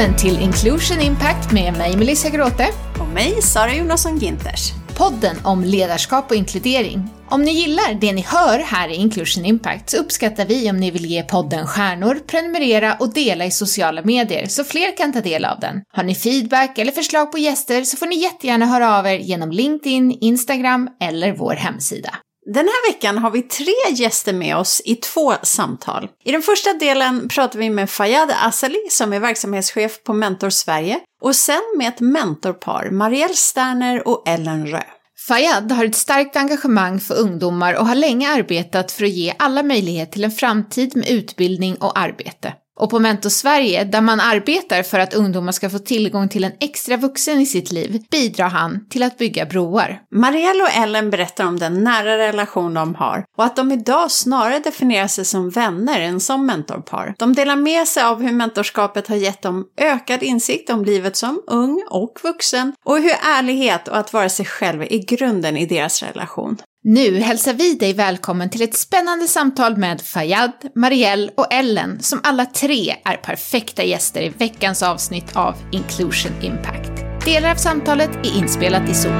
Välkommen till Inclusion Impact med mig Melissa Gråte. Och mig Sara Jonasson Ginters. Podden om ledarskap och inkludering. Om ni gillar det ni hör här i Inclusion Impact så uppskattar vi om ni vill ge podden stjärnor, prenumerera och dela i sociala medier så fler kan ta del av den. Har ni feedback eller förslag på gäster så får ni jättegärna höra av er genom LinkedIn, Instagram eller vår hemsida. Den här veckan har vi tre gäster med oss i två samtal. I den första delen pratar vi med Fayad Asali som är verksamhetschef på Mentor Sverige och sen med ett mentorpar, Marielle Sterner och Ellen Rö. Fayad har ett starkt engagemang för ungdomar och har länge arbetat för att ge alla möjlighet till en framtid med utbildning och arbete. Och på Mentor Sverige, där man arbetar för att ungdomar ska få tillgång till en extra vuxen i sitt liv, bidrar han till att bygga broar. Marielle och Ellen berättar om den nära relation de har och att de idag snarare definierar sig som vänner än som mentorpar. De delar med sig av hur mentorskapet har gett dem ökad insikt om livet som ung och vuxen och hur ärlighet och att vara sig själv är grunden i deras relation. Nu hälsar vi dig välkommen till ett spännande samtal med Fayad, Marielle och Ellen som alla tre är perfekta gäster i veckans avsnitt av Inclusion Impact. Delar av samtalet är inspelat i Zoom.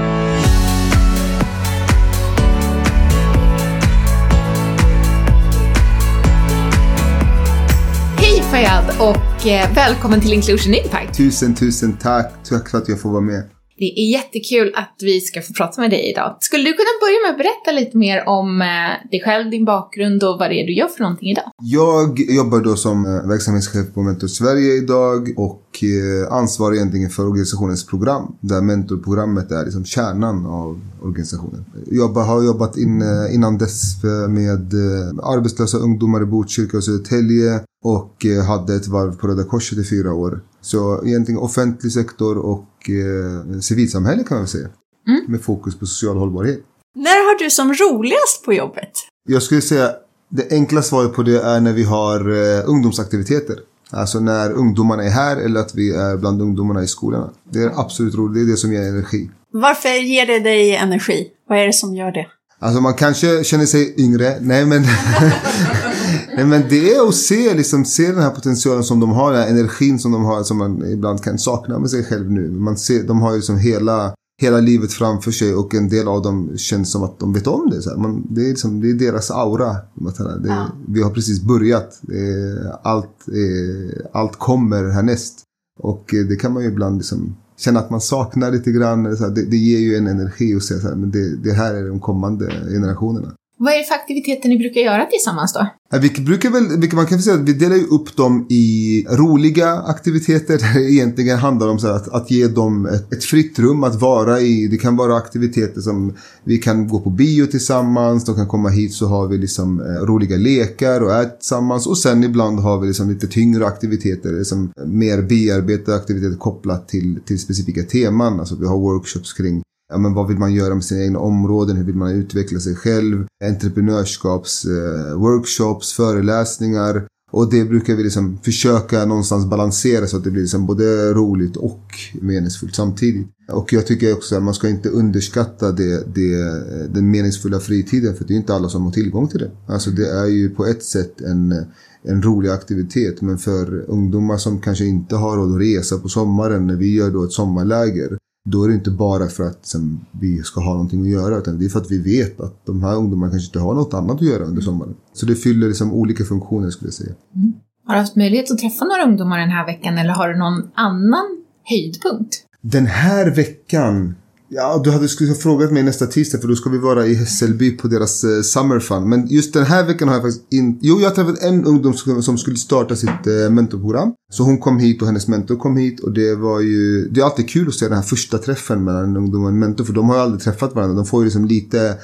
Hej Fayad och eh, välkommen till Inclusion Impact. Tusen, tusen tack. Tack för att jag får vara med. Det är jättekul att vi ska få prata med dig idag. Skulle du kunna börja med att berätta lite mer om eh, dig själv, din bakgrund och vad det är du gör för någonting idag? Jag jobbar då som eh, verksamhetschef på Mentor Sverige idag och eh, ansvarar egentligen för organisationens program. Där mentorprogrammet är liksom kärnan av organisationen. Jag har jobbat in, innan dess med arbetslösa ungdomar i Botkyrka och Södertälje och hade ett varv på Röda Korset i fyra år. Så egentligen offentlig sektor och eh, civilsamhälle kan man säga. Mm. Med fokus på social hållbarhet. När har du som roligast på jobbet? Jag skulle säga det enkla svaret på det är när vi har eh, ungdomsaktiviteter. Alltså när ungdomarna är här eller att vi är bland ungdomarna i skolorna. Det är absolut roligt, det är det som ger energi. Varför ger det dig energi? Vad är det som gör det? Alltså man kanske känner sig yngre. Nej men, Nej, men det är att se, liksom, se den här potentialen som de har, den här energin som de har som man ibland kan sakna med sig själv nu. Man ser, de har ju liksom hela, hela livet framför sig och en del av dem känns som att de vet om det. Så man, det, är liksom, det är deras aura. Det, ja. Vi har precis börjat. allt, allt kommer härnäst. Och det kan man ju ibland liksom känna att man saknar lite grann. Så här, det, det, ger ju en energi att säga så här, men det, det här är de kommande generationerna. Vad är det för aktiviteter ni brukar göra tillsammans då? Vi brukar väl, man kan säga att vi delar ju upp dem i roliga aktiviteter där det egentligen handlar om så att, att ge dem ett, ett, fritt rum att vara i. Det kan vara aktiviteter som vi kan gå på bio tillsammans, de kan komma hit så har vi liksom eh, roliga lekar och är tillsammans och sen ibland har vi liksom lite tyngre aktiviteter, liksom mer bearbetade aktiviteter kopplat till, till specifika teman. Alltså vi har workshops kring ja, men vad vill man göra med sina egna områden, hur vill man utveckla sig själv, entreprenörskapsworkshops, eh, föreläsningar. Och det brukar vi liksom försöka någonstans balansera så att det blir liksom både roligt och meningsfullt samtidigt. Och jag tycker också att man ska inte underskatta det, det, den meningsfulla fritiden för det är inte alla som har tillgång till det. Alltså det är ju på ett sätt en, en rolig aktivitet men för ungdomar som kanske inte har råd att resa på sommaren när vi gör då ett sommarläger då är det inte bara för att sen, vi ska ha någonting att göra utan det är för att vi vet att de här ungdomarna kanske inte har något annat att göra under sommaren. Så det fyller liksom olika funktioner skulle jag säga. Mm. Har du haft möjlighet att träffa några ungdomar den här veckan eller har du någon annan höjdpunkt? Den här veckan Ja, du hade skulle frågat mig nästa tisdag för då ska vi vara i Hässelby på deras eh, Summer Fun. Men just den här veckan har jag faktiskt inte... Jo, jag har träffat en ungdom som, som skulle starta sitt eh, mentorprogram. Så hon kom hit och hennes mentor kom hit och det var ju... Det är alltid kul att se den här första träffen mellan en ungdom och en mentor för de har ju aldrig träffat varandra. De får ju liksom lite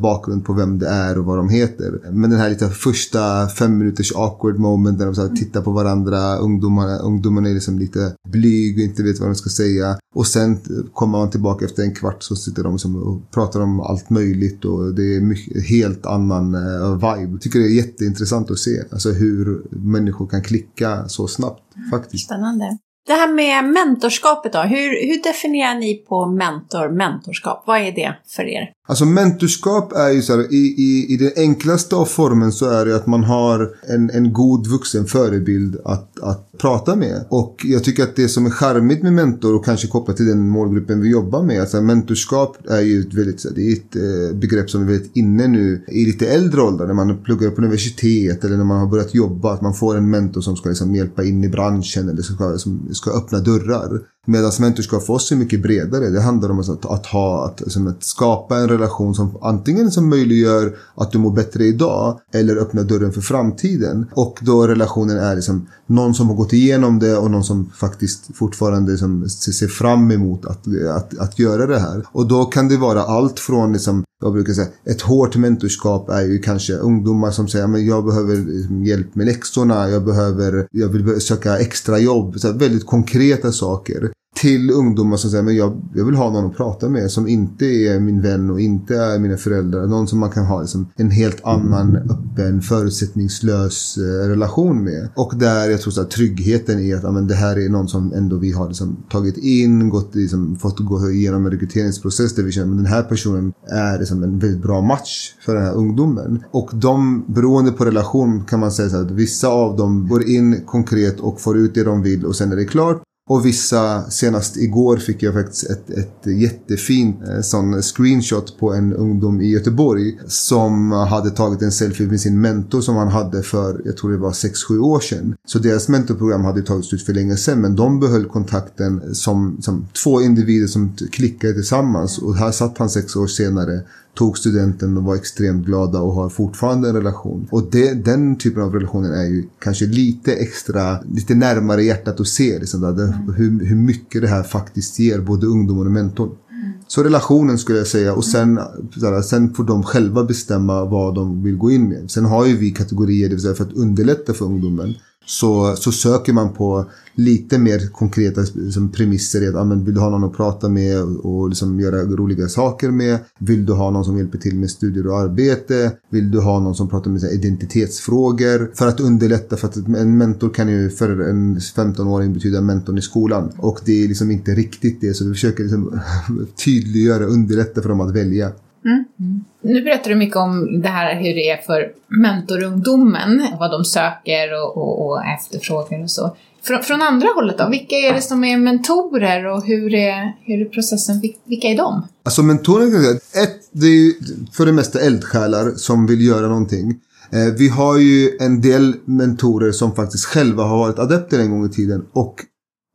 bakgrund på vem det är och vad de heter. Men den här lite första fem minuters awkward moment där de så tittar på varandra, ungdomarna, ungdomarna är liksom lite blyg och inte vet vad de ska säga. Och sen kommer man tillbaka efter en kvart så sitter de liksom och pratar om allt möjligt och det är mycket, helt annan uh, vibe. Jag tycker det är jätteintressant att se alltså hur människor kan klicka så snabbt faktiskt. Spännande. Det här med mentorskapet då, hur, hur definierar ni på mentor, mentorskap? Vad är det för er? Alltså mentorskap är ju så här, i, i, i den enklaste av formen så är det att man har en, en god vuxen förebild att, att prata med. Och jag tycker att det som är charmigt med mentor och kanske kopplat till den målgruppen vi jobbar med. Alltså mentorskap är ju ett väldigt, det är ett eh, begrepp som är väldigt inne nu i lite äldre åldrar. När man pluggar på universitet eller när man har börjat jobba. Att man får en mentor som ska liksom hjälpa in i branschen eller ska, som ska öppna dörrar. Medan mentorskap för oss är mycket bredare. Det handlar om alltså att, att ha, att, liksom, att skapa en relation som antingen som möjliggör att du mår bättre idag eller öppnar dörren för framtiden. Och då relationen är liksom någon som har gått igenom det och någon som faktiskt fortfarande liksom ser fram emot att, att, att göra det här. Och då kan det vara allt från liksom jag brukar säga, ett hårt mentorskap är ju kanske ungdomar som säger att jag behöver liksom hjälp med läxorna, jag behöver, jag vill söka extra jobb. Så väldigt konkreta saker till ungdomar som säger men jag, jag vill ha någon att prata med som inte är min vän och inte är mina föräldrar. Någon som man kan ha liksom, en helt annan öppen förutsättningslös eh, relation med. Och där jag tror att tryggheten är att men, det här är någon som ändå vi har liksom, tagit in, gått, liksom, fått gå igenom en rekryteringsprocess där vi känner att den här personen är liksom, en väldigt bra match för den här ungdomen. Och de, beroende på relation kan man säga så att vissa av dem går in konkret och får ut det de vill och sen är det klart. Och vissa, senast igår fick jag faktiskt ett, ett jättefint eh, sån screenshot på en ungdom i Göteborg. Som hade tagit en selfie med sin mentor som han hade för, jag tror det var 6-7 år sedan. Så deras mentorprogram hade tagit slut för länge sedan men de behöll kontakten som, som två individer som klickade tillsammans. Och här satt han sex år senare tog studenten och var extremt glada och har fortfarande en relation. Och det, den typen av relationer är ju kanske lite extra, lite närmare hjärtat att se liksom, där, mm. hur, hur mycket det här faktiskt ger både ungdomen och mentorn. Mm. Så relationen skulle jag säga och sen, sådär, sen får de själva bestämma vad de vill gå in med. Sen har ju vi kategorier, det vill säga för att underlätta för ungdomen så, så söker man på lite mer konkreta liksom, premisser. Att, ah, men vill du ha någon att prata med och liksom, göra roliga saker med? Vill du ha någon som hjälper till med studier och arbete? Vill du ha någon som pratar med här, identitetsfrågor? För att underlätta, för att en mentor kan ju för en 15-åring betyda mentorn i skolan. Och det är liksom inte riktigt det, så vi försöker liksom, tydliggöra, underlätta för dem att välja. Mm. Nu berättar du mycket om det här hur det är för mentorungdomen, vad de söker och, och, och efterfrågar och så. Från, från, andra hållet då, vilka är det som är mentorer och hur är, hur är processen, vilka är de? Alltså mentorer, ett, det är ju för det mesta eldsjälar som vill göra någonting. Eh, vi har ju en del mentorer som faktiskt själva har varit adepter en gång i tiden och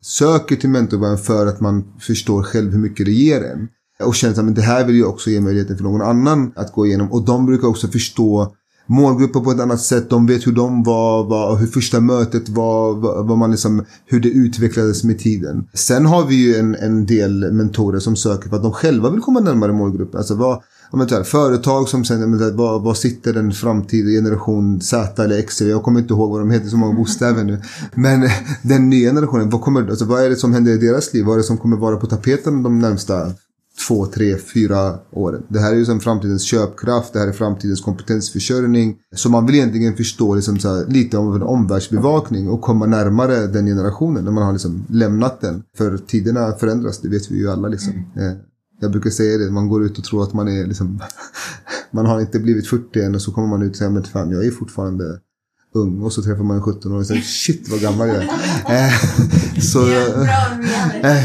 söker till mentorbörjan för att man förstår själv hur mycket det ger en. Och känner att det här vill jag också ge möjligheten för någon annan att gå igenom. Och de brukar också förstå målgrupper på ett annat sätt. De vet hur de var, var hur första mötet var, vad man liksom, hur det utvecklades med tiden. Sen har vi ju en, en del mentorer som söker för att de själva vill komma närmare målgruppen. Alltså vad, om jag tar, företag som sen, vad, vad sitter den framtida generation Z eller X, jag kommer inte ihåg vad de heter, så många bokstäver nu. Men den nya generationen, vad, kommer, alltså, vad är det som händer i deras liv? Vad är det som kommer vara på tapeten de närmsta två, tre, fyra åren. Det här är ju som framtidens köpkraft, det här är framtidens kompetensförsörjning. Så man vill egentligen förstå liksom här, lite om en omvärldsbevakning och komma närmare den generationen när man har liksom lämnat den. För tiderna förändras, det vet vi ju alla liksom. Mm. Eh, jag brukar säga det, man går ut och tror att man är liksom, man har inte blivit 40 än och så kommer man ut och säger, men fan jag är fortfarande ung och så träffar man en 17-åring och säger shit vad gammal jag är. Eh, så, eh,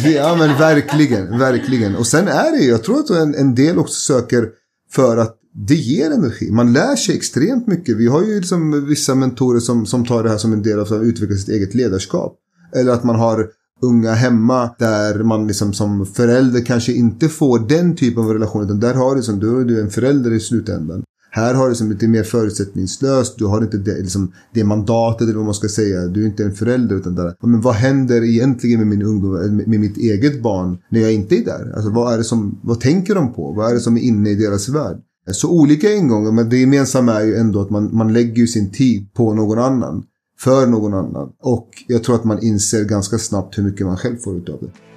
ja men verkligen, verkligen. Och sen är det jag tror att en, en del också söker för att det ger energi. Man lär sig extremt mycket. Vi har ju liksom vissa mentorer som, som tar det här som en del av att utveckla sitt eget ledarskap. Eller att man har unga hemma där man liksom som förälder kanske inte får den typen av relation. Utan där har du, du, du är en förälder i slutändan. Här har du liksom lite mer förutsättningslöst. Du har inte det, liksom, det mandatet eller vad man ska säga. Du är inte en förälder utan där. Men vad händer egentligen med min ungdom, eh, med, med mitt eget barn när jag inte är där? Alltså vad är det som, vad tänker de på? Vad är det som är inne i deras värld? Så olika ingångar, men det gemensamma är ju ändå att man, man lägger ju sin tid på någon annan. För någon annan. Och jag tror att man inser ganska snabbt hur mycket man själv får ut av det.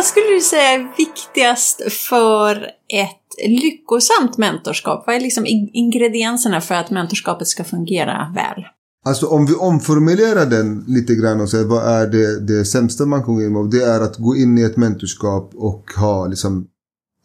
Vad skulle du säga är viktigast för ett lyckosamt mentorskap? Vad är liksom ingredienserna för att mentorskapet ska fungera väl? Alltså om vi omformulerar den lite grann och säger vad är det, det sämsta man kan gå in med? Det är att gå in i ett mentorskap och ha liksom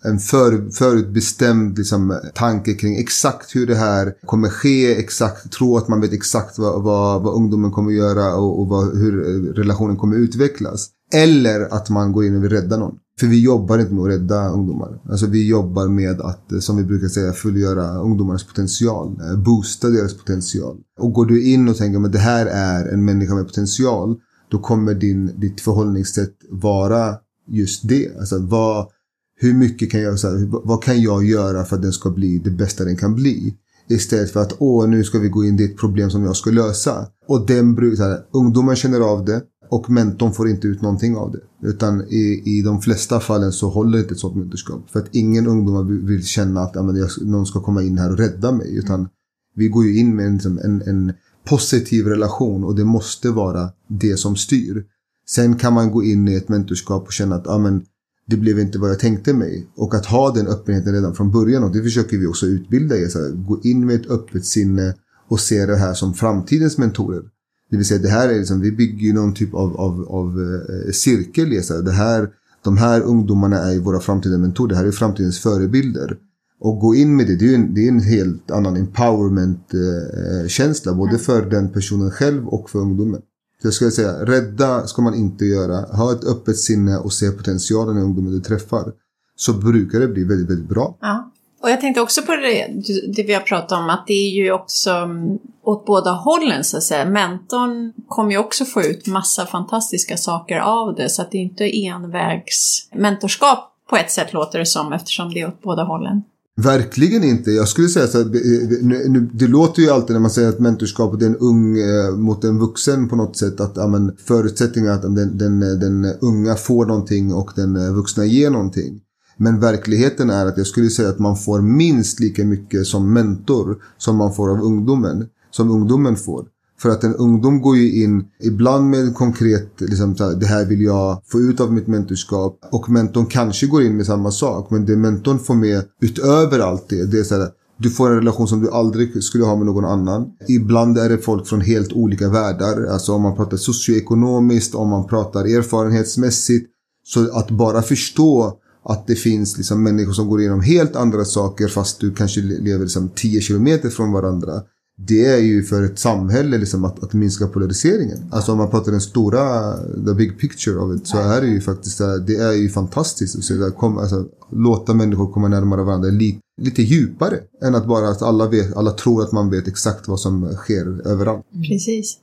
en för, förutbestämd liksom, tanke kring exakt hur det här kommer ske, exakt tro att man vet exakt vad, vad, vad ungdomen kommer göra och, och vad, hur eh, relationen kommer utvecklas. Eller att man går in och vill rädda någon. För vi jobbar inte med att rädda ungdomar. Alltså vi jobbar med att, eh, som vi brukar säga, fullgöra ungdomarnas potential. Eh, boosta deras potential. Och går du in och tänker att det här är en människa med potential. Då kommer din, ditt förhållningssätt vara just det. Alltså vad, hur mycket kan jag, så här, vad kan jag göra för att den ska bli det bästa den kan bli? Istället för att åh, nu ska vi gå in i ett problem som jag ska lösa. Och den, så här, ungdomen känner av det. Och mentorn får inte ut någonting av det. Utan i, i de flesta fallen så håller inte ett sådant mentorskap. För att ingen ungdom vill känna att ja, men jag, någon ska komma in här och rädda mig. Utan vi går ju in med en, liksom, en, en positiv relation och det måste vara det som styr. Sen kan man gå in i ett mentorskap och känna att ja, men, det blev inte vad jag tänkte mig. Och att ha den öppenheten redan från början och det försöker vi också utbilda i. Gå in med ett öppet sinne och se det här som framtidens mentorer. Det vill säga det här är liksom, vi bygger ju någon typ av, av, av eh, cirkel. Här, det här, de här ungdomarna är våra framtida mentorer. Det här är framtidens förebilder. Och gå in med det, det är en, det är en helt annan empowerment-känsla. Eh, både för den personen själv och för ungdomen. Så jag skulle säga, rädda ska man inte göra. Ha ett öppet sinne och se potentialen i ungdomen du träffar. Så brukar det bli väldigt, väldigt bra. Ja. Och jag tänkte också på det, det vi har pratat om, att det är ju också mm, åt båda hållen så att säga. Mentorn kommer ju också få ut massa fantastiska saker av det, så att det är inte envägs mentorskap på ett sätt låter det som, eftersom det är åt båda hållen. Verkligen inte. Jag skulle säga så här, det låter ju alltid när man säger att mentorskapet är en ung eh, mot en vuxen på något sätt. Att ja, förutsättningen är att den, den, den unga får någonting och den eh, vuxna ger någonting. Men verkligheten är att jag skulle säga att man får minst lika mycket som mentor som man får av ungdomen. Som ungdomen får. För att en ungdom går ju in ibland med en konkret, liksom, det här vill jag få ut av mitt mentorskap. Och mentorn kanske går in med samma sak. Men det mentorn får med utöver allt det, det är så här, du får en relation som du aldrig skulle ha med någon annan. Ibland är det folk från helt olika världar. Alltså om man pratar socioekonomiskt, om man pratar erfarenhetsmässigt. Så att bara förstå att det finns liksom människor som går igenom helt andra saker fast du kanske lever liksom 10 kilometer från varandra det är ju för ett samhälle liksom att, att minska polariseringen. Alltså om man pratar den stora, the big picture of it, så är det ju faktiskt, det är ju fantastiskt. Så där, kom, alltså, låta människor komma närmare varandra lite, lite djupare. Än att bara att alla, vet, alla tror att man vet exakt vad som sker överallt. Precis.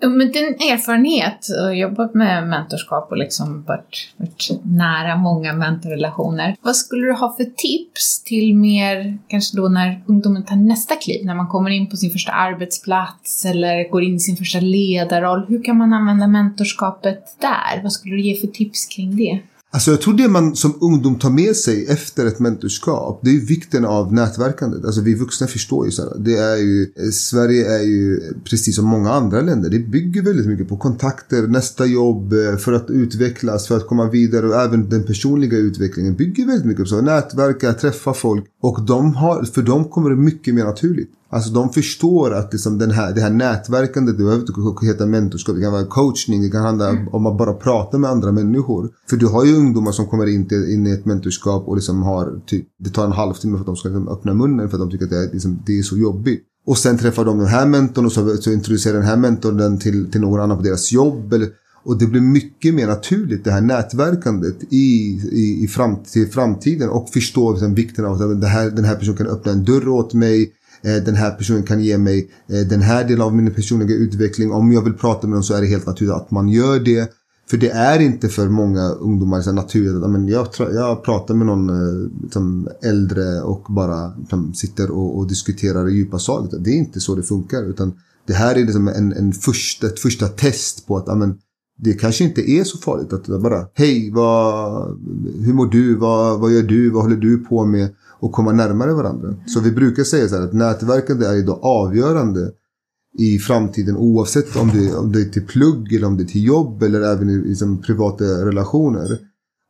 Men din erfarenhet och jobbat med mentorskap och liksom varit, varit nära många mentorrelationer. Vad skulle du ha för tips till mer, kanske då när ungdomen tar nästa kliv, när man kommer in på sin första arbetsplats eller går in i sin första ledarroll. Hur kan man använda mentorskapet där? Vad skulle du ge för tips kring det? Alltså jag tror det man som ungdom tar med sig efter ett mentorskap, det är vikten av nätverkandet. Alltså vi vuxna förstår ju så här, det är ju, eh, Sverige är ju precis som många andra länder, det bygger väldigt mycket på kontakter, nästa jobb, eh, för att utvecklas, för att komma vidare och även den personliga utvecklingen bygger väldigt mycket på så nätverka, träffa folk och de har, för dem kommer det mycket mer naturligt. Alltså de förstår att liksom den här, det här nätverkandet, det behöver inte heta mentorskap, det kan vara coachning, det kan handla mm. om att bara prata med andra människor. För du har ju ungdomar som kommer in, till, in i ett mentorskap och liksom har typ, det tar en halvtimme för att de ska liksom öppna munnen för att de tycker att det är, liksom, det är så jobbigt. Och sen träffar de den här mentorn och så, så introducerar den här mentorn den till, till någon annan på deras jobb. Eller, och det blir mycket mer naturligt det här nätverkandet i, i, i fram, till framtiden och förstå liksom, vikten av att det här, den här personen kan öppna en dörr åt mig. Eh, den här personen kan ge mig eh, den här delen av min personliga utveckling. Om jag vill prata med någon så är det helt naturligt att man gör det. För det är inte för många ungdomar så naturligt att jag, jag pratar med någon liksom, äldre och bara liksom, sitter och, och diskuterar djupa saker. Det är inte så det funkar. Utan det här är liksom en, en första, ett första test på att amen, det kanske inte är så farligt att bara hej, vad, hur mår du, vad, vad gör du, vad håller du på med? Och komma närmare varandra. Så vi brukar säga så här att nätverkande är idag avgörande i framtiden oavsett om det, om det är till plugg eller om det är till jobb eller även i liksom, privata relationer.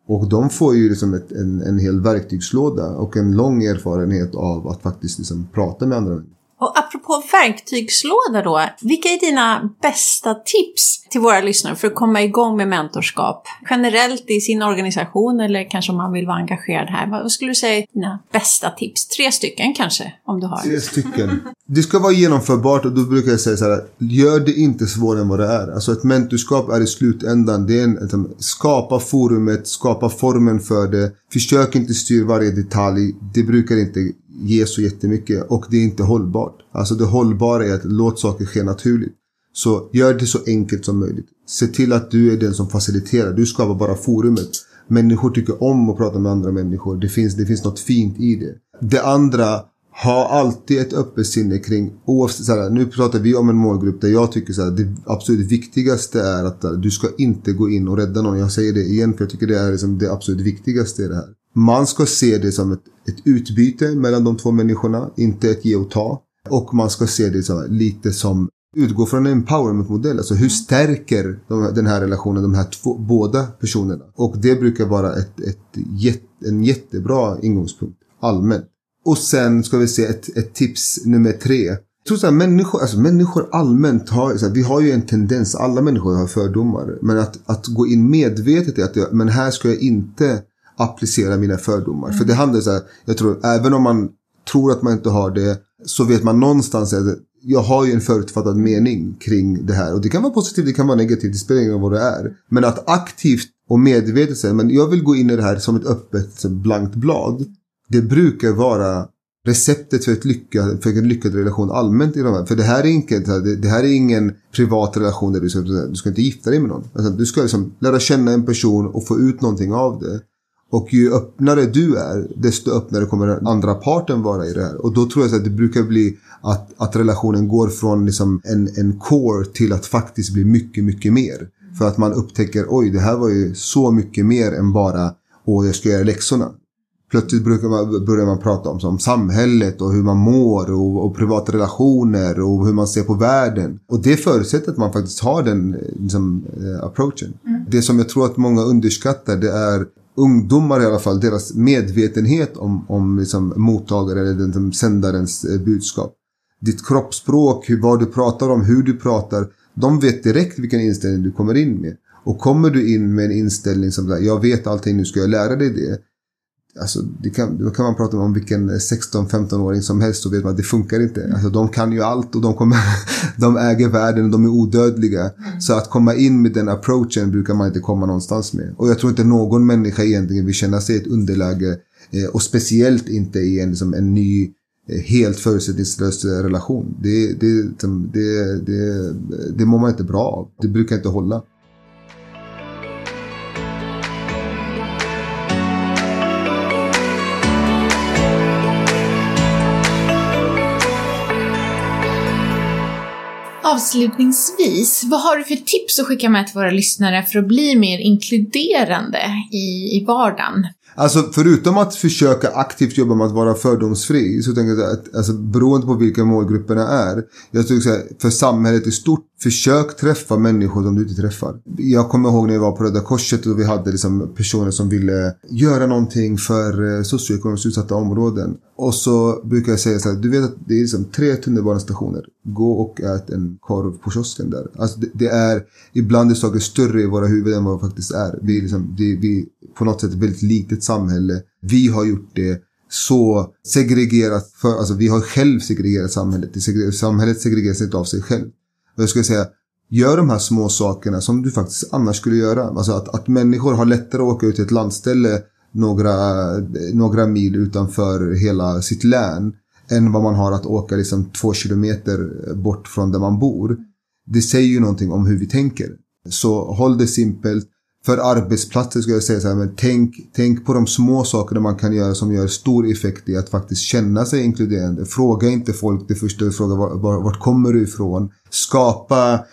Och de får ju liksom ett, en, en hel verktygslåda och en lång erfarenhet av att faktiskt liksom prata med andra. Och apropå verktygslåda då, vilka är dina bästa tips till våra lyssnare för att komma igång med mentorskap? Generellt i sin organisation eller kanske om man vill vara engagerad här. Vad skulle du säga är dina bästa tips? Tre stycken kanske, om du har. Tre stycken. Det ska vara genomförbart och då brukar jag säga så här. Gör det inte svårare än vad det är. Alltså ett mentorskap är i slutändan. Det är en, liksom, skapa forumet, skapa formen för det. Försök inte styra varje detalj. Det brukar inte ge så jättemycket och det är inte hållbart. Alltså det hållbara är att låt saker ske naturligt. Så gör det så enkelt som möjligt. Se till att du är den som faciliterar. Du skapar bara forumet. Människor tycker om att prata med andra människor. Det finns, det finns något fint i det. Det andra, ha alltid ett öppet sinne kring, oavsett, såhär, nu pratar vi om en målgrupp där jag tycker att det absolut viktigaste är att du ska inte gå in och rädda någon. Jag säger det igen för jag tycker det är liksom det absolut viktigaste i det här. Man ska se det som ett, ett utbyte mellan de två människorna, inte ett ge och ta. Och man ska se det som, lite som utgå från en empowerment-modell. Alltså hur stärker de, den här relationen de här två, båda personerna? Och det brukar vara ett, ett, en jättebra ingångspunkt allmänt. Och sen ska vi se ett, ett tips nummer tre. Jag tror så här, människor, alltså människor allmänt har, så här, vi har ju en tendens, alla människor har fördomar. Men att, att gå in medvetet i att men här ska jag inte applicera mina fördomar. Mm. För det handlar så här, jag tror även om man tror att man inte har det så vet man någonstans att jag har ju en förutfattad mening kring det här. Och det kan vara positivt, det kan vara negativt, det spelar ingen roll vad det är. Men att aktivt och medvetet säga, men jag vill gå in i det här som ett öppet blankt blad. Det brukar vara receptet för, ett lycka, för en lyckad relation allmänt i de här. För det här är, inte, det här är ingen privat relation där du ska, du ska inte gifta dig med någon. Alltså, du ska liksom lära känna en person och få ut någonting av det. Och ju öppnare du är, desto öppnare kommer den andra parten vara i det här. Och då tror jag att det brukar bli att, att relationen går från liksom en, en core till att faktiskt bli mycket, mycket mer. För att man upptäcker, oj, det här var ju så mycket mer än bara, åh, jag ska göra läxorna. Plötsligt brukar man, börjar man prata om som samhället och hur man mår och, och privata relationer och hur man ser på världen. Och det förutsätter att man faktiskt har den liksom, eh, approachen. Mm. Det som jag tror att många underskattar det är ungdomar i alla fall, deras medvetenhet om, om liksom, mottagare eller den, den sändarens eh, budskap. Ditt kroppsspråk, hur, vad du pratar om, hur du pratar. De vet direkt vilken inställning du kommer in med. Och kommer du in med en inställning som där, jag vet allting, nu ska jag lära dig det. Alltså, det kan, då kan man prata om vilken 16-15-åring som helst så vet man att det funkar inte. Alltså, de kan ju allt och de, kommer, de äger världen och de är odödliga. Mm. Så att komma in med den approachen brukar man inte komma någonstans med. Och jag tror inte någon människa egentligen vill känna sig i ett underläge. Eh, och speciellt inte i en, liksom, en ny eh, helt förutsättningslös relation. Det, det, liksom, det, det, det mår man inte bra av. Det brukar inte hålla. Avslutningsvis, vad har du för tips att skicka med till våra lyssnare för att bli mer inkluderande i, i vardagen? Alltså förutom att försöka aktivt jobba med att vara fördomsfri så tänker jag att alltså, beroende på vilka målgrupperna är. Jag tycker så här, för samhället i stort, försök träffa människor som du inte träffar. Jag kommer ihåg när jag var på Röda Korset och vi hade liksom personer som ville göra någonting för eh, socioekonomiskt utsatta områden. Och så brukar jag säga så här, du vet att det är liksom tre tunnelbanestationer. Gå och ät en korv på kiosken där. Alltså det, det är, ibland är saker större i våra huvuden än vad det faktiskt är. Vi är, liksom, det, vi på något sätt ett väldigt litet samhälle. Vi har gjort det så segregerat, för, alltså vi har själv segregerat samhället. Samhället segregeras inte av sig själv. Och jag skulle säga, gör de här små sakerna som du faktiskt annars skulle göra. Alltså att, att människor har lättare att åka ut till ett landställe några, några mil utanför hela sitt län än vad man har att åka liksom två kilometer bort från där man bor. Det säger ju någonting om hur vi tänker. Så håll det simpelt för arbetsplatser skulle jag säga så här, men tänk, tänk på de små sakerna man kan göra som gör stor effekt i att faktiskt känna sig inkluderande. Fråga inte folk det första du frågar, var, var, vart kommer du ifrån? Skapa,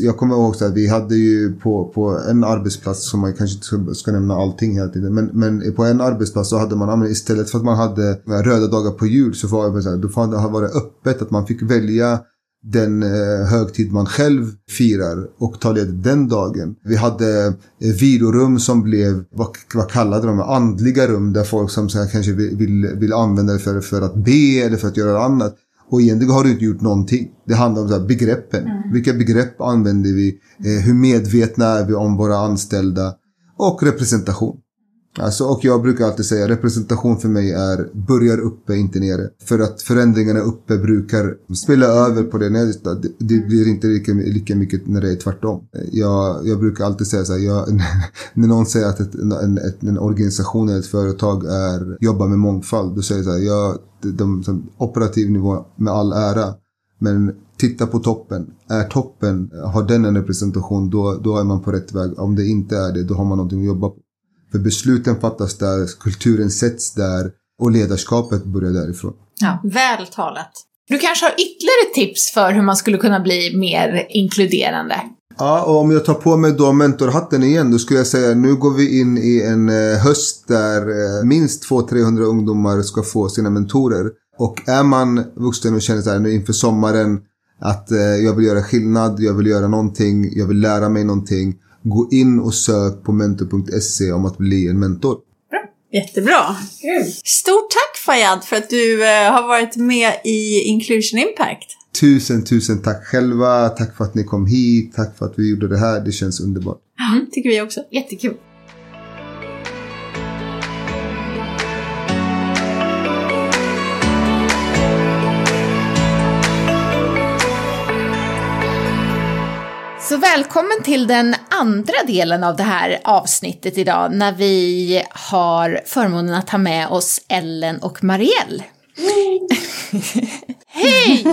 jag kommer ihåg att vi hade ju på, på en arbetsplats, som man kanske inte ska, ska nämna allting hela tiden, men, men på en arbetsplats så hade man, istället för att man hade röda dagar på jul så var det, så här, då var det öppet att man fick välja den eh, högtid man själv firar och ta ledigt den dagen. Vi hade eh, vilorum som blev, vad, vad kallade de andliga rum där folk som så kanske vill, vill, använda det för, för att be eller för att göra annat. Och egentligen har du inte gjort någonting. Det handlar om så här, begreppen. Mm. Vilka begrepp använder vi? Eh, hur medvetna är vi om våra anställda? Och representation. Alltså, och jag brukar alltid säga representation för mig är börjar uppe, inte nere. För att förändringarna uppe brukar spela över på det nere. Det blir inte lika, lika mycket när det är tvärtom. Jag, jag brukar alltid säga så här, jag, när någon säger att ett, en, ett, en organisation eller ett företag är, jobbar med mångfald, då säger jag så här, jag, de, de, operativ nivå med all ära. Men titta på toppen. Är toppen, har den en representation, då, då är man på rätt väg. Om det inte är det, då har man någonting att jobba på. För besluten fattas där, kulturen sätts där och ledarskapet börjar därifrån. Ja, väl talat. Du kanske har ytterligare tips för hur man skulle kunna bli mer inkluderande? Ja, och om jag tar på mig då mentorhatten igen, då skulle jag säga nu går vi in i en eh, höst där eh, minst 200-300 ungdomar ska få sina mentorer. Och är man vuxen och känner så här nu inför sommaren att eh, jag vill göra skillnad, jag vill göra någonting, jag vill lära mig någonting gå in och sök på mentor.se om att bli en mentor. Bra. Jättebra. Kul. Stort tack Fayad för att du eh, har varit med i Inclusion Impact. Tusen, tusen tack själva. Tack för att ni kom hit. Tack för att vi gjorde det här. Det känns underbart. Mm, tycker vi också. Jättekul. Så välkommen till den andra delen av det här avsnittet idag när vi har förmånen att ha med oss Ellen och Marielle. Hej!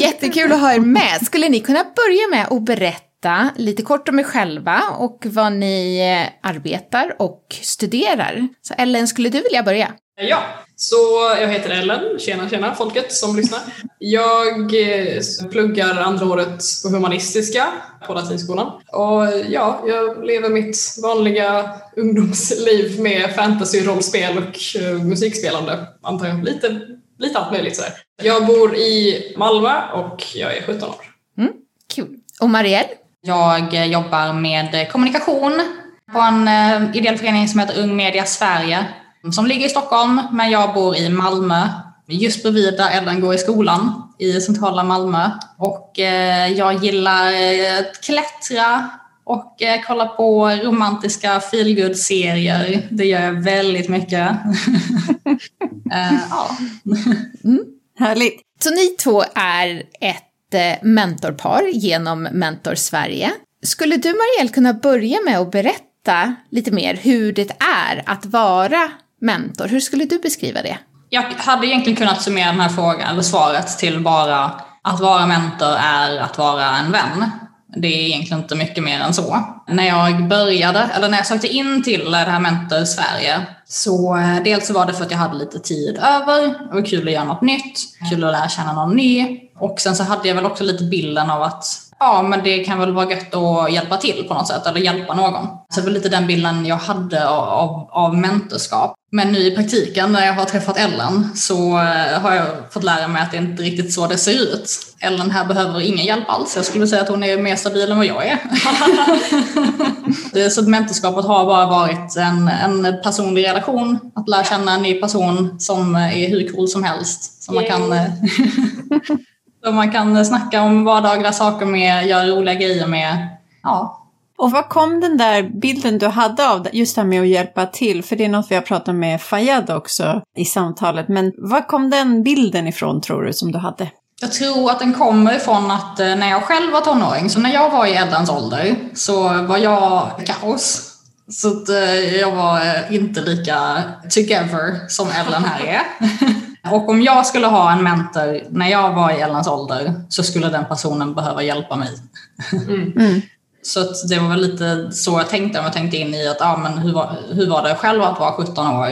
Jättekul att ha er med. Skulle ni kunna börja med att berätta lite kort om er själva och vad ni arbetar och studerar? Så Ellen, skulle du vilja börja? Ja, så jag heter Ellen, tjena tjena folket som lyssnar. Jag eh, pluggar andra året på humanistiska på latinskolan. Och ja, jag lever mitt vanliga ungdomsliv med fantasy, rollspel och uh, musikspelande, antar jag. Lite, lite allt möjligt sådär. Jag bor i Malmö och jag är 17 år. Mm, kul. Och Marielle? Jag eh, jobbar med kommunikation på en ideell förening som heter Ung Media Sverige som ligger i Stockholm, men jag bor i Malmö, just bredvid där Ellen går i skolan i centrala Malmö. Och eh, jag gillar eh, att klättra och eh, kolla på romantiska feelgood-serier. Det gör jag väldigt mycket. eh, ja. mm. Härligt. Så ni två är ett eh, mentorpar genom Mentor Sverige. Skulle du, Marielle, kunna börja med att berätta lite mer hur det är att vara mentor. Hur skulle du beskriva det? Jag hade egentligen kunnat summera den här frågan, eller svaret till bara att vara mentor är att vara en vän. Det är egentligen inte mycket mer än så. När jag började, eller när jag sökte in till det här Mentor Sverige, så eh, dels så var det för att jag hade lite tid över, det var kul att göra något nytt, kul att lära känna någon ny. Och sen så hade jag väl också lite bilden av att ja, men det kan väl vara gött att hjälpa till på något sätt, eller hjälpa någon. Så det var lite den bilden jag hade av, av mentorskap. Men nu i praktiken när jag har träffat Ellen så eh, har jag fått lära mig att det inte riktigt så det ser ut. Ellen här behöver ingen hjälp alls. Jag skulle säga att hon är mer stabil än vad jag är. så mentorskapet har bara varit en, en personlig relation. Att lära känna en ny person som är hur cool som helst. Som man kan Som man kan snacka om vardagliga saker med, göra roliga grejer med. Ja. Och var kom den där bilden du hade av just det här med att hjälpa till? För det är något vi har pratat med Fayad också i samtalet. Men var kom den bilden ifrån tror du som du hade? Jag tror att den kommer ifrån att eh, när jag själv var tonåring, så när jag var i Eddans ålder, så var jag kaos. Så eh, jag var eh, inte lika together som Ellen här är. Och om jag skulle ha en mentor när jag var i Ellens ålder så skulle den personen behöva hjälpa mig. Mm. Mm. Så det var väl lite så jag tänkte. Jag tänkte in i att ah, men hur, var, hur var det själv att vara 17 år?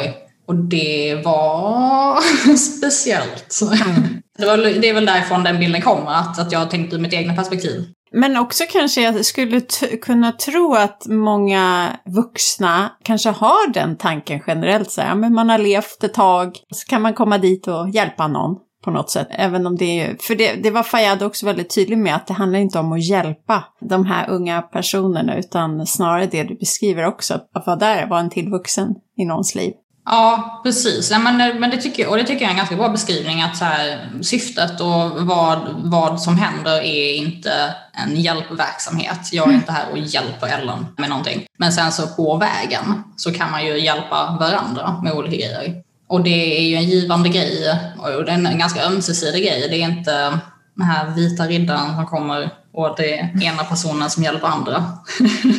Och det var speciellt. Mm. Det, var, det är väl därifrån den bilden kommer, att, att jag tänkte ur mitt egna perspektiv. Men också kanske jag skulle kunna tro att många vuxna kanske har den tanken generellt. Så här, men man har levt ett tag, så kan man komma dit och hjälpa någon på något sätt. Även om det är, för det, det var Fayad också väldigt tydlig med att det handlar inte om att hjälpa de här unga personerna utan snarare det du beskriver också, att vara där, vara en till vuxen i någons liv. Ja, precis. Ja, men, men det tycker, och det tycker jag är en ganska bra beskrivning att så här, syftet och vad, vad som händer är inte en hjälpverksamhet. Jag är inte här och hjälper Ellen med någonting. Men sen så på vägen så kan man ju hjälpa varandra med olika grejer. Och det är ju en givande grej och det är en ganska ömsesidig grej. Det är inte den här vita riddaren som kommer och det är ena personen som hjälper andra.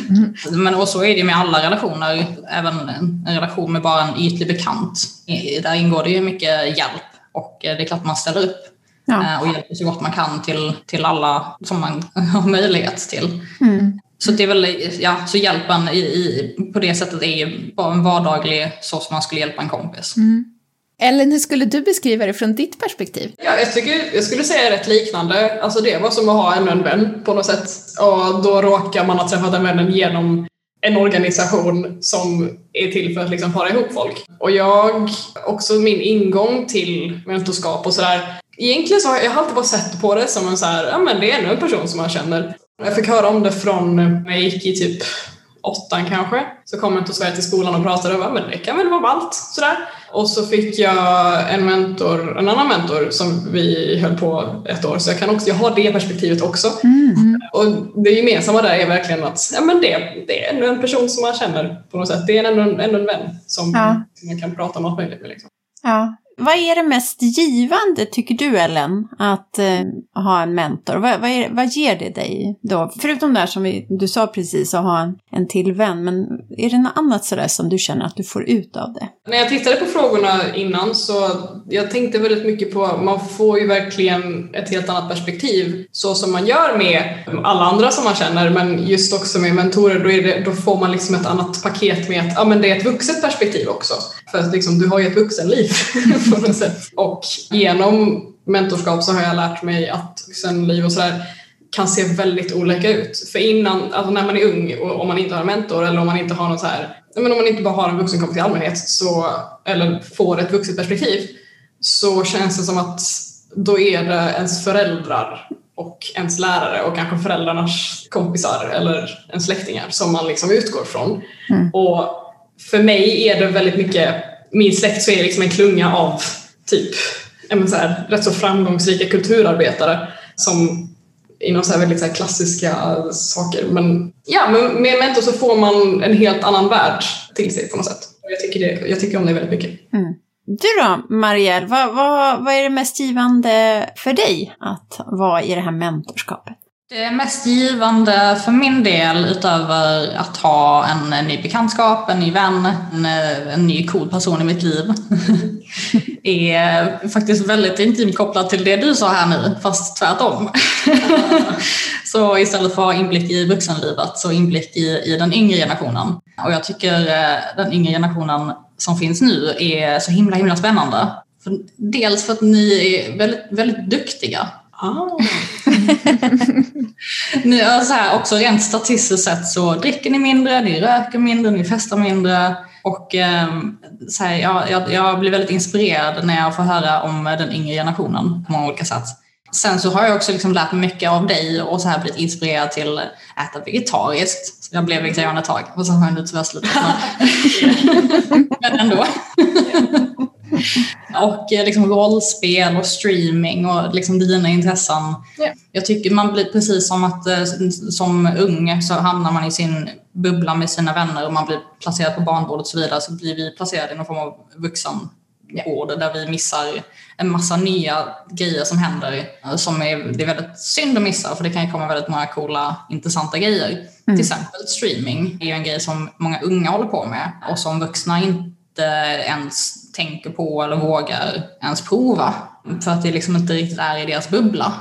Mm. Men och så är det med alla relationer, även en relation med bara en ytlig bekant. Där ingår det ju mycket hjälp och det är klart man ställer upp ja. Eh, och hjälper så gott man kan till, till alla som man har möjlighet till. Mm. Så det är väl, ja, så hjälpen i, i, på det sättet är ju bara en vardaglig så som man skulle hjälpa en kompis. Mm. Ellen, hur skulle du beskriva det från ditt perspektiv? Ja, jag, tycker, jag skulle säga rätt liknande. Alltså det var som att ha ännu en vän på något sätt. Och då råkar man ha träffat den vännen genom en organisation som är till för att liksom para ihop folk. Och jag, också min ingång till mentorskap och sådär. Egentligen så har jag alltid bara sett på det som en så här, ja men det är ännu en person som man känner. Jag fick höra om det från när jag gick i typ åttan kanske. Så kom jag till Sverige till skolan och pratade och bara, men det kan väl vara ballt sådär. Och så fick jag en mentor, en annan mentor som vi höll på ett år så jag kan också, jag har det perspektivet också. Mm. Och det gemensamma där är verkligen att ja, men det, det är ändå en person som man känner på något sätt. Det är ändå en, ändå en vän som, ja. man kan prata om allt möjligt med. Liksom. Ja. Vad är det mest givande, tycker du Ellen, att eh, ha en mentor? Vad, vad, är, vad ger det dig då? Förutom det här som vi, du sa precis, att ha en, en till vän, men är det något annat sådär som du känner att du får ut av det? När jag tittade på frågorna innan så jag tänkte väldigt mycket på, man får ju verkligen ett helt annat perspektiv, så som man gör med alla andra som man känner, men just också med mentorer, då, det, då får man liksom ett annat paket med att ja, men det är ett vuxet perspektiv också. För att liksom, du har ju ett vuxenliv på något sätt. Och genom mentorskap så har jag lärt mig att vuxenliv och sådär kan se väldigt olika ut. För innan, alltså när man är ung och om man inte har en mentor eller om man inte har något så här, men om man inte bara har en vuxenkompis i allmänhet så, eller får ett vuxet perspektiv så känns det som att då är det ens föräldrar och ens lärare och kanske föräldrarnas kompisar eller ens släktingar som man liksom utgår från. Mm. Och för mig är det väldigt mycket, min släkt så är liksom en klunga av typ så här, rätt så framgångsrika kulturarbetare som inom så här väldigt så klassiska saker. Men ja, men med mentor så får man en helt annan värld till sig på något sätt. Jag tycker, det, jag tycker om det väldigt mycket. Mm. Du då, Marielle, vad, vad, vad är det mest givande för dig att vara i det här mentorskapet? Det mest givande för min del, utöver att ha en ny bekantskap, en ny vän, en, en ny cool person i mitt liv, är faktiskt väldigt intimt kopplat till det du sa här nu, fast tvärtom. så istället för att ha inblick i vuxenlivet, så inblick i, i den yngre generationen. Och jag tycker eh, den yngre generationen som finns nu är så himla, himla spännande. För dels för att ni är väldigt, väldigt duktiga Ah. ni, så här, också rent statistiskt sett så dricker ni mindre, ni röker mindre, ni festar mindre. Och eh, så här, jag, jag, blir väldigt inspirerad när jag får höra om den yngre generationen på många olika sätt. Sen så har jag också liksom lärt mig mycket av dig och så här blivit inspirerad till att äta vegetariskt. Så jag blev vegetarian ett tag och så har jag nu tyvärr slutat. Men ändå. och eh, liksom rollspel och streaming och liksom dina intressen. Yeah. Jag tycker man blir precis som att eh, som ung så hamnar man i sin bubbla med sina vänner och man blir placerad på barnbord och så vidare så blir vi placerade i någon form av vuxenbord yeah. där vi missar en massa nya grejer som händer som är, det är väldigt synd att missa för det kan ju komma väldigt många coola intressanta grejer. Mm. Till exempel streaming är ju en grej som många unga håller på med och som vuxna inte inte ens tänker på eller vågar ens prova. För att det liksom inte riktigt är i deras bubbla.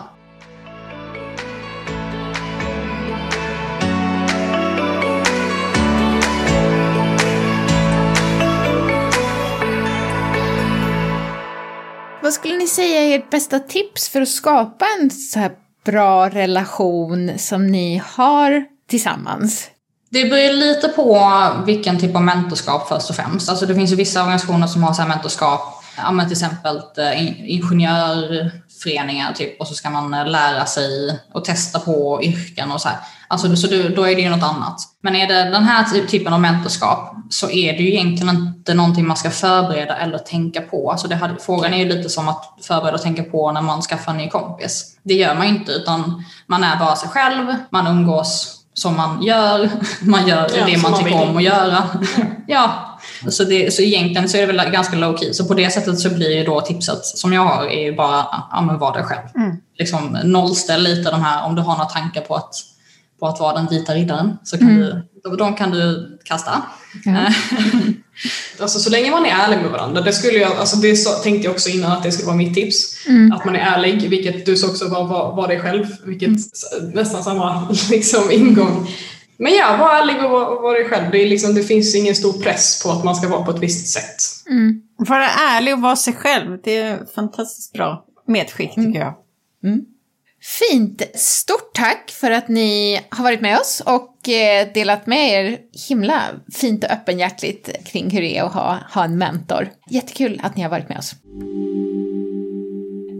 Vad skulle ni säga är ert bästa tips för att skapa en så här bra relation som ni har tillsammans? Det beror lite på vilken typ av mentorskap först och främst. Alltså det finns ju vissa organisationer som har så här mentorskap till exempel eh, ingenjörföreningar typ, och så ska man eh, lära sig och testa på yrken och så här. Alltså, så då är det ju något annat. Men är det den här typen av mentorskap så är det ju egentligen inte någonting man ska förbereda eller tänka på. Alltså det här, frågan är ju lite som att förbereda och tänka på när man skaffar en ny kompis. Det gör man inte utan man är bara sig själv, man umgås som man gör, man gör ja, det man tycker om att göra. ja, så, det, så egentligen så är det väl ganska low key. Så på det sättet så blir ju då tipset som jag har är ju bara, ja men var dig själv. Mm. Liksom nollställ lite de här, om du har några tankar på att, på att vara den vita riddaren, så kan mm. du, de kan du kasta. Ja. alltså så länge man är ärlig med varandra, det, skulle jag, alltså det tänkte jag också innan att det skulle vara mitt tips. Mm. Att man är ärlig, vilket du sa också var, var, var dig själv, vilket mm. nästan samma liksom, ingång. Men ja, var ärlig och var, var dig själv. Det, är liksom, det finns ingen stor press på att man ska vara på ett visst sätt. Mm. Vara ärlig och vara sig själv, det är fantastiskt bra medskick tycker mm. jag. Mm. Fint! Stort tack för att ni har varit med oss och eh, delat med er himla fint och öppenhjärtligt kring hur det är att ha, ha en mentor. Jättekul att ni har varit med oss.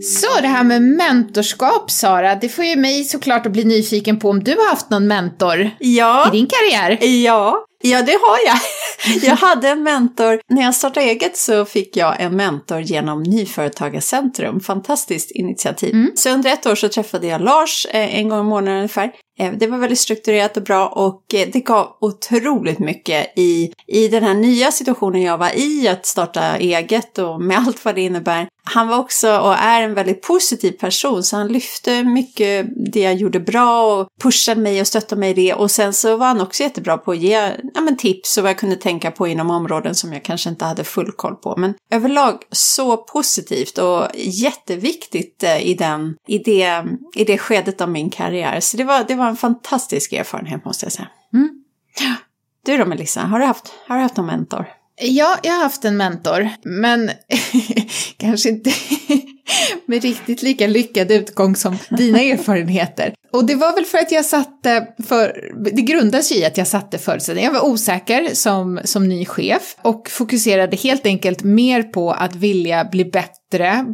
Så det här med mentorskap, Sara, det får ju mig såklart att bli nyfiken på om du har haft någon mentor ja. i din karriär? Ja, Ja, det har jag. Jag hade en mentor. När jag startade eget så fick jag en mentor genom Nyföretagarcentrum. Fantastiskt initiativ. Mm. Så under ett år så träffade jag Lars eh, en gång i månaden ungefär. Eh, det var väldigt strukturerat och bra och eh, det gav otroligt mycket i, i den här nya situationen jag var i, att starta eget och med allt vad det innebär. Han var också och är en väldigt positiv person så han lyfte mycket det jag gjorde bra och pushade mig och stöttade mig i det och sen så var han också jättebra på att ge ja, men tips och vad jag kunde tänka på inom områden som jag kanske inte hade full koll på. Men överlag så positivt och jätteviktigt eh, i, den, i, det, i det skedet av min karriär. Så det var, det var en fantastisk erfarenhet måste jag säga. Mm. Du då Melissa, har du haft, har du haft någon mentor? Ja, jag har haft en mentor, men kanske inte med riktigt lika lyckad utgång som dina erfarenheter. Och det var väl för att jag satte, för, det grundas i att jag satte förutsättningar. Jag var osäker som, som ny chef och fokuserade helt enkelt mer på att vilja bli bättre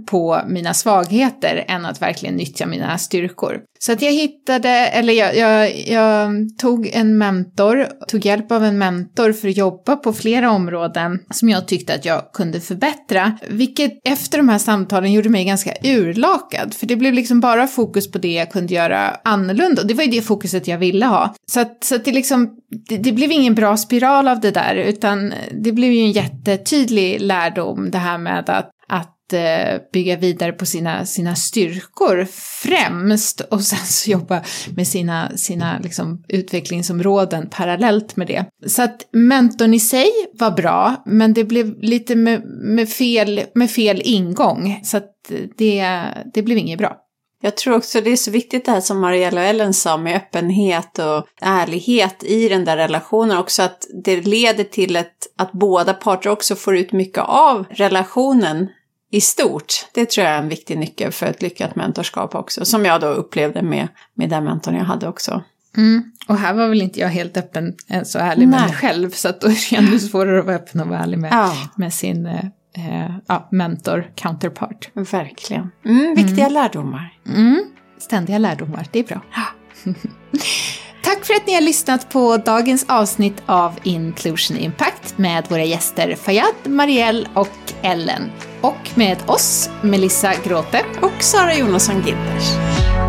på mina svagheter än att verkligen nyttja mina styrkor. Så att jag hittade, eller jag, jag, jag tog en mentor, tog hjälp av en mentor för att jobba på flera områden som jag tyckte att jag kunde förbättra. Vilket efter de här samtalen gjorde mig ganska urlakad, för det blev liksom bara fokus på det jag kunde göra annorlunda. Och det var ju det fokuset jag ville ha. Så att, så att det liksom, det, det, blev ingen bra spiral av det där, utan det blev ju en jättetydlig lärdom det här med att, att Eh, bygga vidare på sina, sina styrkor främst och sen så jobba med sina, sina liksom utvecklingsområden parallellt med det. Så att mentorn i sig var bra, men det blev lite med, med, fel, med fel ingång, så att det, det blev inget bra. Jag tror också det är så viktigt det här som Mariella och Ellen sa med öppenhet och ärlighet i den där relationen också att det leder till ett, att båda parter också får ut mycket av relationen i stort. Det tror jag är en viktig nyckel för ett lyckat mentorskap också, som jag då upplevde med, med den mentorn jag hade också. Mm. Och här var väl inte jag helt öppen, eh, så ärlig Nej. med mig själv, så att då är det ännu svårare att vara öppen och vara ärlig med, ja. med sin eh, eh, ja, mentor, counterpart. Verkligen. Mm, viktiga mm. lärdomar. Mm, ständiga lärdomar, det är bra. Tack för att ni har lyssnat på dagens avsnitt av Inclusion Impact med våra gäster Fayad, Marielle och Ellen. Och med oss, Melissa Gråte och Sara Jonasson-Ginters.